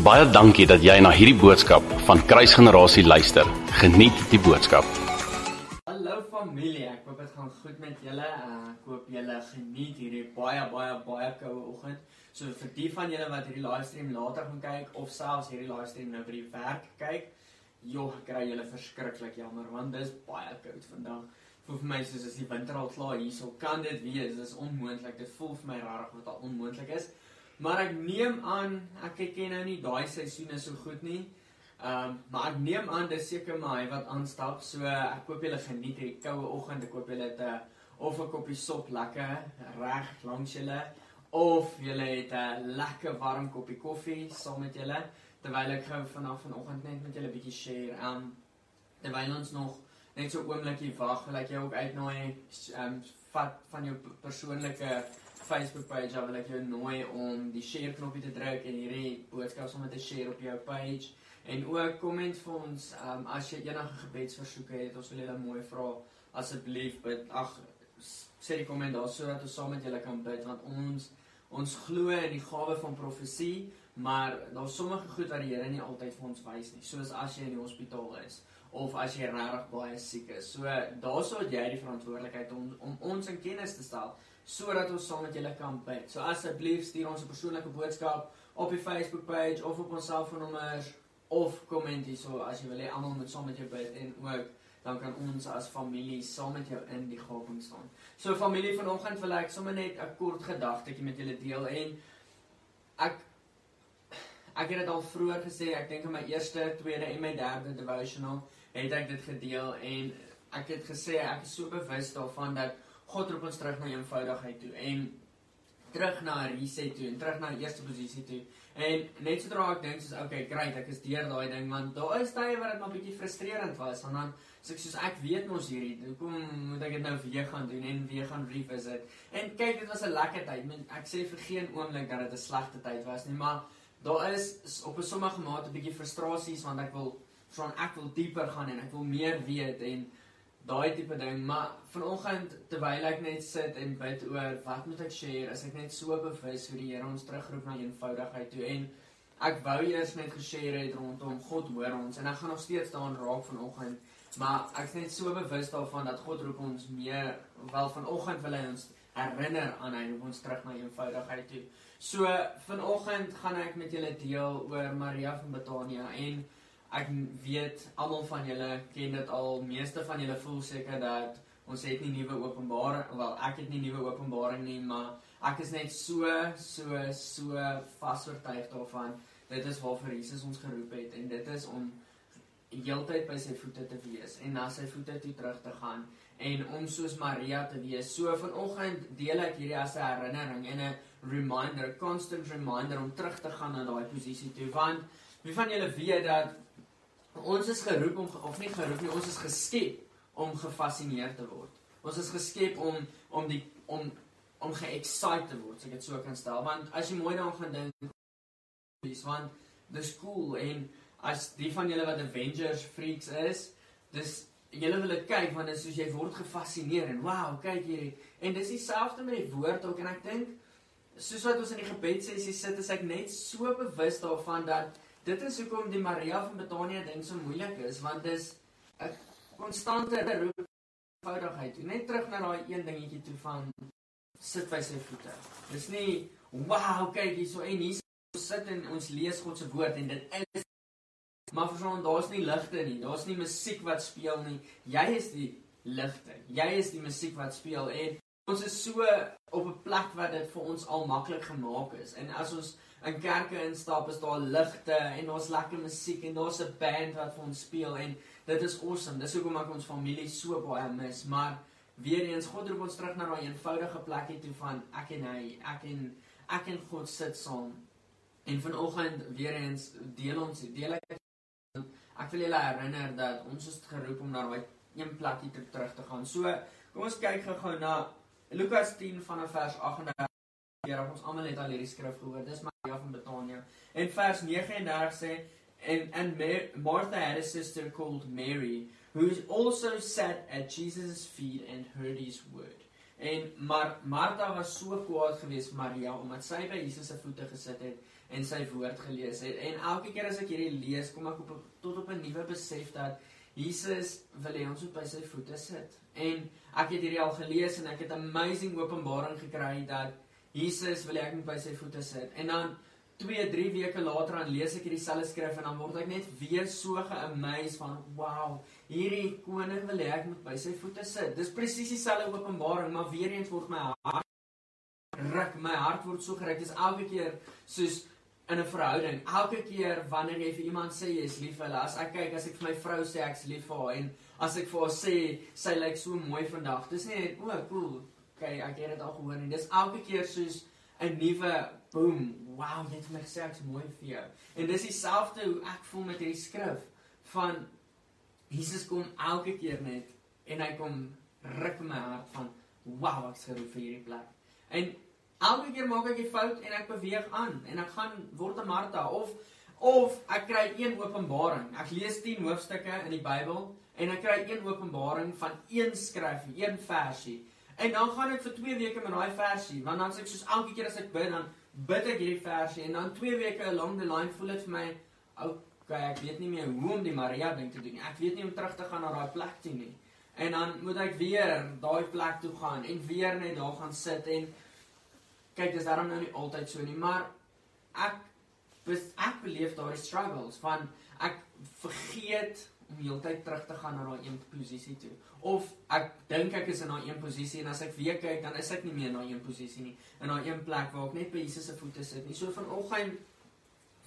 Baie dankie dat jy na hierdie boodskap van Kruisgenerasie luister. Geniet die boodskap. Hallo familie, ek hoop dit gaan goed met julle. Ek hoop julle geniet hierdie baie baie baie koue oggend. So vir die van julle wat hierdie livestream later gaan kyk of selfs hierdie livestream nou by die werk kyk, joh, kry julle verskriklik jammer want dis baie koud vandag. Voel vir my soos as die winter al klaar hierso kan dit wees. Dis onmoontlik. Dit voel vir my rarig wat al onmoontlik is. Maar ek neem aan ek ken nou nie daai seisoene so goed nie. Ehm um, maar ek neem aan dis seker maar hy wat aanstap. So ek hoop julle geniet hierdie koue oggend. Ek hoop julle het 'n of 'n koppie sop lekker reg langs julle of julle het 'n lekker warm koppie koffie saam met julle terwyl ek gou vanaf vanoggend net met julle bietjie share. Ehm um, terwyl ons nog net so oomblikie wag, wil ek jou ook uitnooi ehm um, vat van jou persoonlike Facebook page wil ek jou nooi om die share knoppie te druk en hierdie boodskap sommer te share op jou page. En ook komment vir ons um, as jy enige gebedsversoeke het ons wil julle mooi vra asseblief bid. Ag sê die komment daar sodat ons saam met julle kan bid want ons ons glo in die gawe van profesie maar daar's sommige goed wat die Here nie altyd vir ons wys nie soos as jy in die hospitaal is of as jy regtig baie siek is. So daaroor het jy die verantwoordelikheid om om ons in kennis te stel sodat ons saam met julle kan bid. So asseblief stuur ons 'n persoonlike boodskap op die Facebook page of op ons selfoonnommers of komment hierso as jy wil hê almal moet saam met jou bid en ook dan kan ons as familie saam met jou in die gaping staan. So familie vanoggend wil ek sommer net 'n kort gedagtetjie met julle deel en ek ek het dit al vroeër gesê, ek dink in my eerste, tweede en my derde devotional het ek dit gedeel en ek het gesê ek is so bewus daarvan dat God roep ons terug na eenvoudigheid toe en terug na reset toe en terug na eerste posisie toe. En net sodra ek dink soos okay, great, ek is deur daai ding want daar is tye waar dit maar bietjie frustrerend was en dan sê ek soos ek weet mos hierdie, hoekom moet ek dit nou weer gaan doen en weer gaan revisit? En kyk, dit was 'n lekker tyd. Ek sê vir geen oomblik dat dit 'n slegte tyd was nie, maar daar is op 'n sommige mate 'n bietjie frustrasies want ek wil van ek wil dieper gaan en ek wil meer weet en daai tipe ding, maar vanoggend terwyl ek net sit en bid oor wat moet ek share, is ek net so bewus hoe die Here ons terugroep na eenvoudigheid toe en ek wou eers net geshare het rondom God hoor ons en ek gaan nog steeds daaraan raak vanoggend, maar ek is net so bewus daarvan dat God roep ons meer wel vanoggend wil hy ons herinner aan hy roep ons terug na eenvoudigheid toe. So vanoggend gaan ek met julle deel oor Maria van Betania en ek weet almal van julle ken dit al. Meeste van julle voel seker dat ons het nie nuwe openbaring, wel ek het nie nuwe openbaring nie, maar ek is net so so so vasoortuig daarvan. Dit is waarvoor Jesus ons geroep het en dit is om heeltyd by sy voete te wees en na sy voete toe terug te gaan en om soos Maria te wees. So vanoggend deel ek hierdie as 'n herinnering en 'n reminder, constant reminder om terug te gaan na daai posisie toe want wie van julle weet dat Ons is geroep om of nie geroep nie, ons is geskep om gefassineer te word. Ons is geskep om om die om om ge-excited te word, as ek dit so kan stel. Want as jy mooi daaraan gaan dink, dis want dis cool en as die van julle wat Avengers freaks is, dis julle wil dit kyk want dit is soos jy word gefassineer en wow, kyk hierdie. En dis dieselfde met die woord ook en ek dink soos wat ons in die gebedsessie sit, is ek net so bewus daarvan dat Dit is hoekom die Maria van Betania ding so moeilik is want dis 'n konstante roepvoudigheid. Net terug na daai een dingetjie toe van sit by sy voete. Dis nie wow, kyk hier so en hier sit en ons lees God se woord en dit is maar verstaan daar's nie ligte nie. Daar's nie musiek wat speel nie. Jy is die ligte. Jy is die musiek wat speel en ons is so op 'n plek waar dit vir ons al maklik gemaak is. En as ons in kerke instap is daar ligte en daar's lekker musiek en daar's 'n band wat vir ons speel en dit is awesome. Dis hoekom ek ons familie so baie mis, maar weer eens God roep ons terug na daai eenvoudige plekie toe van ek en hy, ek en ek en God sit saam. En vanoggend weer eens deel ons deel ek ek wil julle herinner dat ons is geroep om na daai een plekie terug te gaan. So, kom ons kyk gou-gou na Lukas 10 vanaf vers 38. Ja, ons almal het al hierdie skrif gehoor. Dis Maria van Betania. En vers 39 sê and and Martha had a sister called Mary who also sat at Jesus' feet and heard his word. En maar Martha was so kwaad geweest Maria omdat sy by Jesus se voete gesit het en sy woord gelees het. En elke keer as ek hierdie lees, kom ek op tot op 'n nuwe besef dat Jesus wil hê ons moet by sy voete sit. En ek het hierdie al gelees en ek het amazing openbaring gekry dat Jesus wil hê ek moet by sy voete sit. En dan 2, 3 weke later dan lees ek hierdie selfe skrif en dan word ek net weer so ge-amazed van wow, hierdie koning wil hê ek moet by sy voete sit. Dis presies dieselfde openbaring, maar weer eens word my hart ruk, my hart word so geruk. Dis elke keer soos in 'n verhouding. Elke keer wanneer jy vir iemand sê jy is lief vir hulle, as ek kyk as ek vir my vrou sê ek is lief vir haar en as ek vir haar sê sy lyk so mooi vandag, dis nie o, oh, cool. Okay, ek het dit al gehoor en dis elke keer soos 'n nuwe boom. Wow, jy het my gesê ek's mooi vir jou. En dis dieselfde hoe ek voel met hierdie skrif van Jesus kom elke keer net en hy kom ruk my hart van wow, ek's geroep vir hierdie plek. En elke keer maak ek 'n fout en ek beweeg aan en ek gaan word 'n Martha of of ek kry een openbaring. Ek lees 10 hoofstukke in die Bybel en ek kry een openbaring van een skrif, een versie. En dan gaan ek vir 2 weke met daai versie, want dan sê ek soos elke keer as ek bid dan bid ek hierdie versie en dan 2 weke along the line voel dit vir my okay, ek weet nie meer hoe om die Maria ding te doen nie. Ek weet nie om terug te gaan na daai plek toe nie. En dan moet ek weer daai plek toe gaan en weer net daar gaan sit en kyk dis daarom nou nie altyd so nie maar ek ek beleef daardie struggles van ek vergeet om heeltyd terug te gaan na daai een posisie toe. Of ek dink ek is in daai een posisie en as ek weer kyk dan is ek nie meer in daai een posisie nie in daai een plek waar ek net by Jesus se voete sit nie. So vanoggend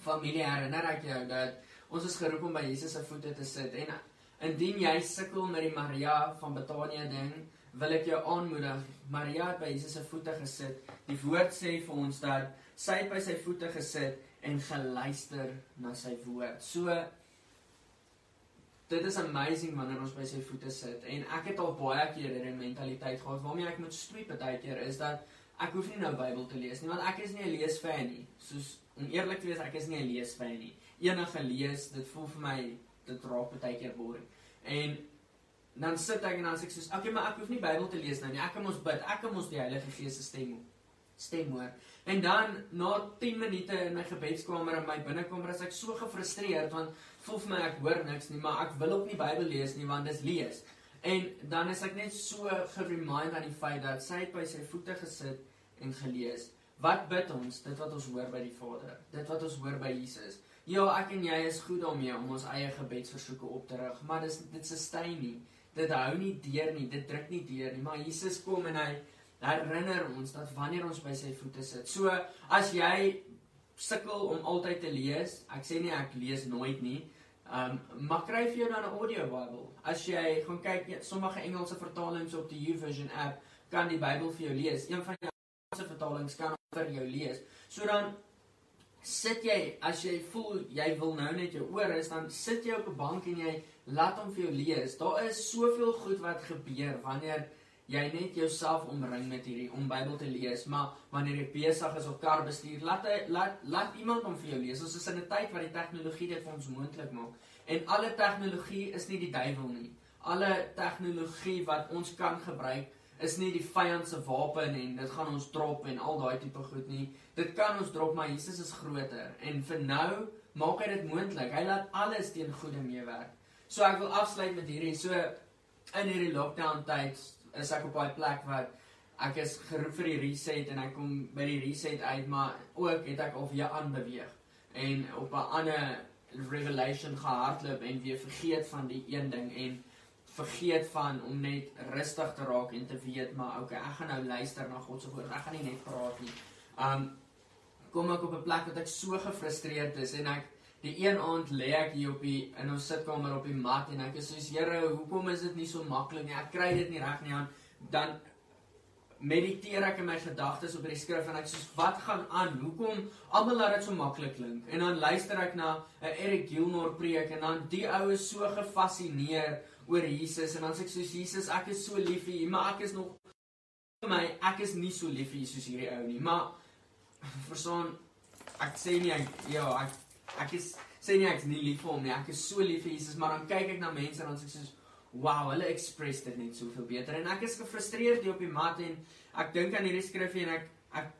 familie herinner ek jou dat ons is geroep om by Jesus se voete te sit en indien jy sukkel met die Maria van Betanië ding wil ek jou aanmoedig. Maria het by Jesus se voete gesit. Die woord sê vir ons dat sy by sy voete gesit en geluister na sy woord. So dit is amazing wanneer ons by sy voete sit. En ek het al baie keer hierdie mentaliteit gehad waarmee ek moet stoei baie keer is dat ek hoef nie nou Bybel te lees nie want ek is nie 'n leesfan nie. Soos om eerlik te wees, ek is nie 'n leesfan nie. Enige lees, dit voel vir my dit raak baie keer boring. En dan sit ek en dan sê ek soos, okay, maar ek hoef nie Bybel te lees nou nie. Ek kan mos bid. Ek kan mos die Heilige Gees se stem stem hoor. En dan na 10 minute in my gebedskamer in my binnekamer is ek so gefrustreerd want voel vir my ek hoor niks nie, maar ek wil ook nie Bybel lees nie want dis lees. En dan is ek net so geremind aan die feit dat sy by sy voete gesit en gelees. Wat bid ons? Dit wat ons hoor by die Vader. Dit wat ons hoor by Jesus. Ja, ek en jy is goed daarmee om ons eie gebedsversoeke op te rig, maar dis dit sustain nie dit hou nie deur nie, dit druk nie deur nie, maar Jesus kom en hy herinner ons dat wanneer ons by sy voete sit. So as jy sukkel om altyd te lees, ek sê nie ek lees nooit nie. Um maar kry vir jou dan 'n audio Bybel. As jy gaan kyk, ja, sommige Engelse vertalings op die YouVersion app kan die Bybel vir jou lees. Een van die vertalings kan vir jou lees. So dan sit jy as jy voel jy wil nou net jou oor is, dan sit jy op 'n bank en jy laat hom vir jou lees. Daar is soveel goed wat gebeur wanneer jy net jouself omring met hierdie om Bybel te lees, maar wanneer jy besig is op kar bestuur, laat hy laat laat iemand hom vir jou lees. Ons is in 'n tyd waar die tegnologie dit vir ons moontlik maak. En alle tegnologie is nie die duiwel nie. Alle tegnologie wat ons kan gebruik is nie die vyand se wapen en dit gaan ons drop en al daai tipe goed nie. Dit kan ons drop, maar Jesus is groter en vir nou maak hy dit moontlik. Hy laat alles teen goeie meewerk. So ek wil afsluit met hierdie so in hierdie lockdown tyd is ek op daai plek wat ek is geroep vir die reset en ek kom by die reset uit maar ook het ek al weer aanbeweeg en op 'n ander revelation gehardloop en weer vergeet van die een ding en vergeet van om net rustig te raak en te weet maar okay ek gaan nou luister na God se woord ek gaan nie net praat nie. Um kom ek op 'n plek wat ek so gefrustreerd is en ek Die een aand lê ek hier op die in ons sitkamer op die mat en ek is soos Here, hoekom is dit nie so maklik nie? Ek kry dit nie reg nie aan. Dan mediteer ek in my gedagtes op hierdie skrif en ek sê wat gaan aan? Hoekom almal laat dit so maklik klink? En dan luister ek na 'n Eric Gilmore preek en dan die ou is so gefassineer oor Jesus en dan sê ek soos Jesus, ek is so lief vir U, maar ek is nog vir my ek is nie so lief vir U soos hierdie ou nie. Maar verstaan ek sê nie ek ja, ek ek is sê nie ek's nie lief vir hom nie. Ek is so lief vir Jesus, maar dan kyk ek na mense en dan sê ek soos wow, hulle express dit net soveel beter en ek is gefrustreerd hier op die mat en ek dink aan hierdie skrifgie en ek ek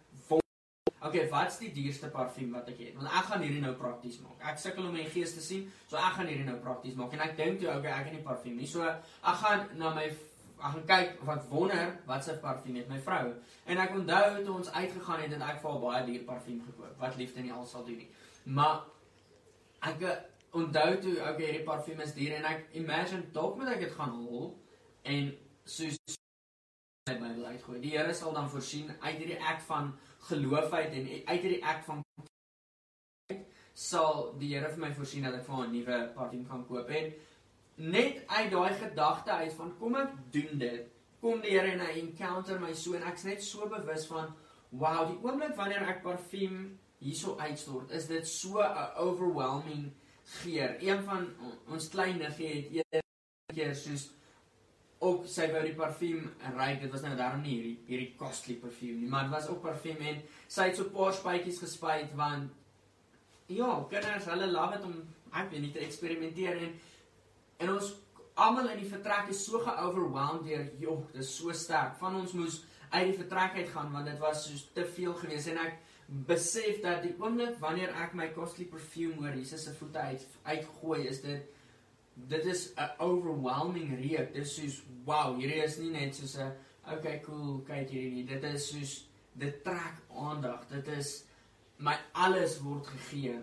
Okay, wat's die duurste parfuum wat ek het? Want ek gaan hierdie nou prakties maak. Ek sukkel om my gees te sien, so ek gaan hierdie nou prakties maak. En ek dink toe, okay, ek het nie parfuum nie. So ek gaan na my ek gaan kyk wat wonder wat se parfuum het my vrou. En ek onthou toe ons uitgegaan het en ek vir haar baie duur parfuum gekoop. Wat liefde nie al sal doen nie. Maar ek eh, onthou toe okay, hierdie parfuum is duur en ek imagine dalk moet ek dit gaan hol en soos my Bybel uitgooi. Die Here sal dan voorsien uit hierdie ek van geloof uit en uit hierdie ek van sal die Here vir my voorsien dat ek vir 'n nuwe parfuum kan koop en net uit daai gedagte uit van kom ek doen dit. Kom die Here en hy encounter my so en ek's net so bewus van wow, die oomblik wanneer ek parfuum hierso uitstort, is dit so 'n overwhelming geur. Een van ons klein niggie het een keer soos ook sy wou die parfuum ry. Dit was nou daarom nie hierdie hierdie costly parfuum nie, maar dit was ook parfuum en sy het so 'n paar spuitjies gespuit want ja, kinders, hulle love dit om ek weet nie te eksperimenteer en En ons almal in die vertrek is so geoverwhelmed deur, joh, dis so sterk. Van ons moes uit die vertrek uit gaan want dit was so te veel geweest en ek besef dat die oomblik wanneer ek my costly perfume hoor Jesus se voete uit uitgooi is dit dit is 'n overwhelming reuk. Dit is soos wow, hierdie is nie net soos 'n okay, cool, kyk hierdie nie. Dit is soos dit trek aandag. Dit is my alles word gegee.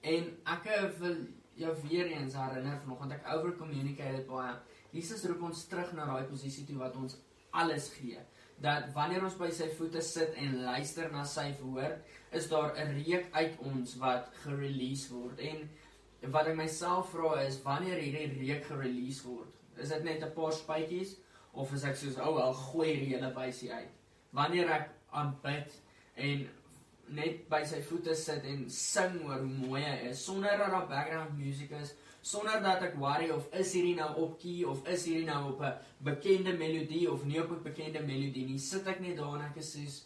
En ek wil jou weer eens herinner vanoggend ek over communicated baie. Jesus roep ons terug na daai posisie toe wat ons alles gee. Dat wanneer ons by sy voete sit en luister na sy woord, is daar 'n reuk uit ons wat gerelease word. En wat ek myself vra is wanneer hierdie reuk gerelease word, is dit net 'n paar spuitjies of is ek soos ou oh, al gooi die hele wysie uit? Wanneer ek aanbid en net by sy voete sit en sing oor hoe mooi hy is sonder dat daar background music is sonder dat ek worry of is hierdie nou op key of is hierdie nou op 'n bekende melodie of nie op 'n bekende melodie nie sit ek net daar en ek soos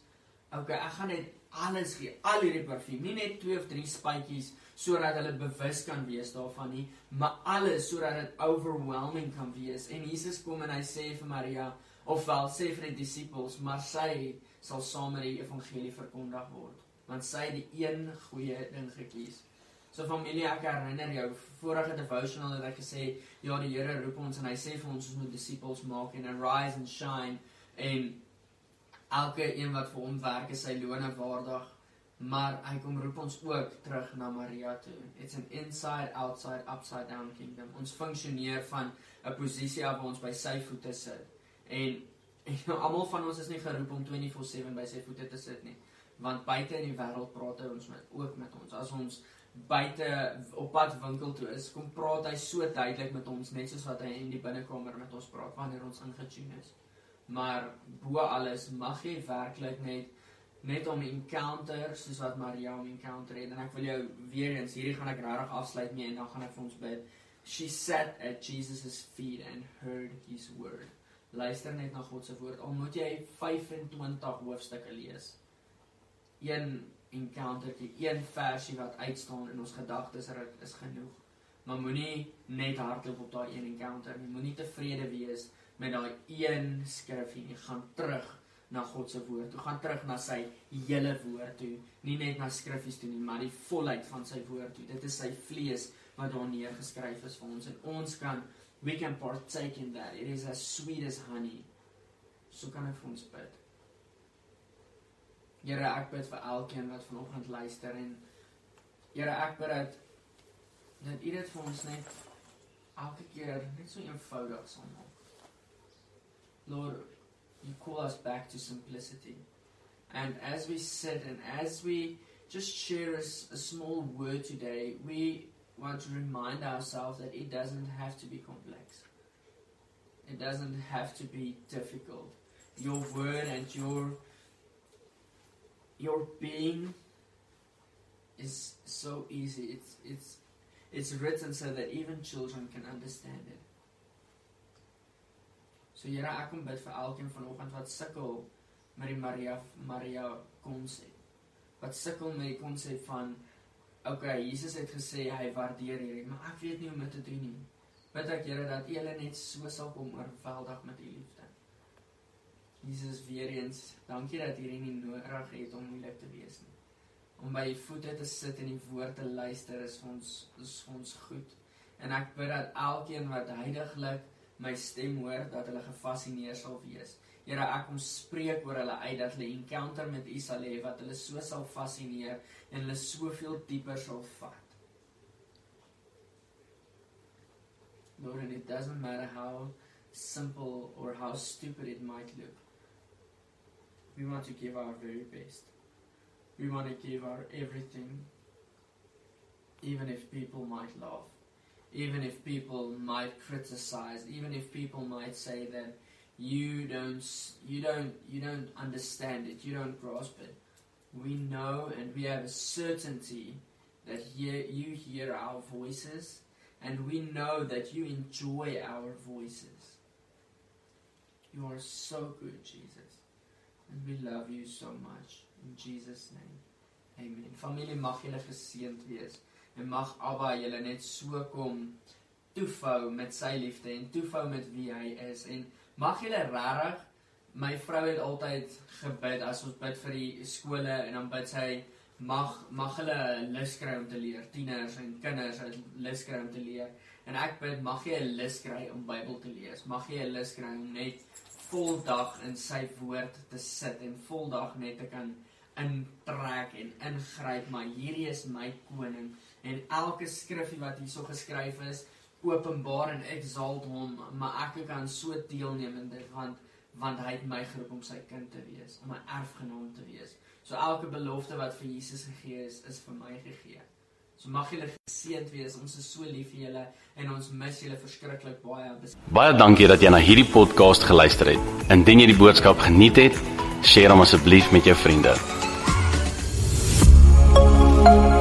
okay ek gaan net alles gee al hierdie parfuum nie net twee of drie spuitjies sodat hulle bewus kan wees daarvan nie maar alles sodat dit overwhelming kan wees en Jesus kom en hy sê vir Maria of wel sê vir die disippels maar sy sal saam met die evangelie verkondig word want sy het die een goeie ding gekies. So familie, ek herinner jou vorige devotional het ek gesê, ja, die Here roep ons en hy sê vir ons ons moet disippels maak en arise and shine en elke een wat vir hom werk is sy loon waardig. Maar hy kom roep ons ook terug na Maria toe. It's an inside outside upside down kingdom. Ons funksioneer van 'n posisie af waar ons by sy voete sit. En en nou, almal van ons is nie geroep om 24/7 by sy voete te sit nie want buite in die wêreld praat hy ons met ook met ons. As ons buite op pad winkel toe is, kom praat hy so duidelik met ons net soos wat hy in die binnekamer met ons praat wanneer ons ingetune is. Maar bo alles mag jy werklik net net om encounter soos wat Maria om encounter het en ek wil jou weer eens hierdie gaan ek regtig afsluit mee en dan gaan ek vir ons bid. She sat at Jesus' feet and heard his word. Luister net na God se woord. Al moet jy 25 hoofstukke lees een encountertjie, een versie wat uitstaan in ons gedagtes is genoeg. Maar moenie net hardloop op daai een encounter nie. Moenie tevrede wees met daai een skrifgie nie. Gaan terug na God se woord. Toe gaan terug na sy hele woord toe. Nie net na skrifgies toe nie, maar die volheid van sy woord toe. Dit is sy vlees wat daar neergeskryf is vir ons en ons kan we can partake in that. It is as sweet as honey. So kan ek vir ons bid. Here, ek bid vir elkeen wat vanoggend luister en Here, ek bid dat dat U dit vir ons net elke keer net so eenvoudig sal maak. Lord, you call us back to simplicity. And as we sit and as we just share a, a small word today, we want to remind ourselves that it doesn't have to be complex. It doesn't have to be difficult. Your word and your your being is so easy. It's it's it's written so that even children can understand it. So Here ek kom bid vir elkeen vanoggend wat sukkel met die Maria Maria konsep. Wat sukkel met die konsep van okay, Jesus het gesê hy waardeer hierdie, maar ek weet nie hoe om dit te doen nie. Bid ek Here dat U hulle net so sal kom oorweldig met U liefde. Jesus weer eens, dankie dat hierdie nie nodig het om moeilik te wees nie. Om by U voete te sit en die woord te luister is ons is ons goed. En ek bid dat elkeen wat heiliglik my stem hoor dat hulle gefassineer sal wees. Here, ek kom spreek oor hulle uit dat hulle encounter met U sal hê wat hulle so sal fassineer en hulle soveel dieper sal vat. Lord, and it doesn't matter how simple or how stupid it might look. We want to give our very best. We want to give our everything, even if people might laugh, even if people might criticize, even if people might say that you don't, you don't, you don't understand it, you don't grasp it. We know and we have a certainty that here you hear our voices and we know that you enjoy our voices. You are so good, Jesus. And we love you so much. In Jesus' name. Amen. Familie mag julle geseënd wees. En mag Abba julle net so kom toefou met sy liefde en toefou met wie hy is. En mag julle regtig my vrou het altyd gebid as ons bid vir die skole en dan bid sy mag mag hulle lus kry om te leer. Tieners en kinders het lus kry om te leer. En ek bid mag jy 'n lus kry om Bybel te lees. Mag jy 'n lus kry om net voldag in sy woord te sit en voldag net te kan intrek en ingryp. Maar hierdie is my koning en elke skrifgie wat hierso geskryf is, openbaar en exalt hom, maar ek kan so deelneem in dit want want hy het my geroep om sy kind te wees, om 'n erfgenaam te wees. So elke belofte wat vir Jesus gegee is, is vir my gegee. So mag julle geseënd wees. Ons is so lief vir julle en ons mis julle verskriklik baie. Baie dankie dat jy na hierdie podcast geluister het. Indien jy die boodskap geniet het, deel hom asseblief met jou vriende. thank you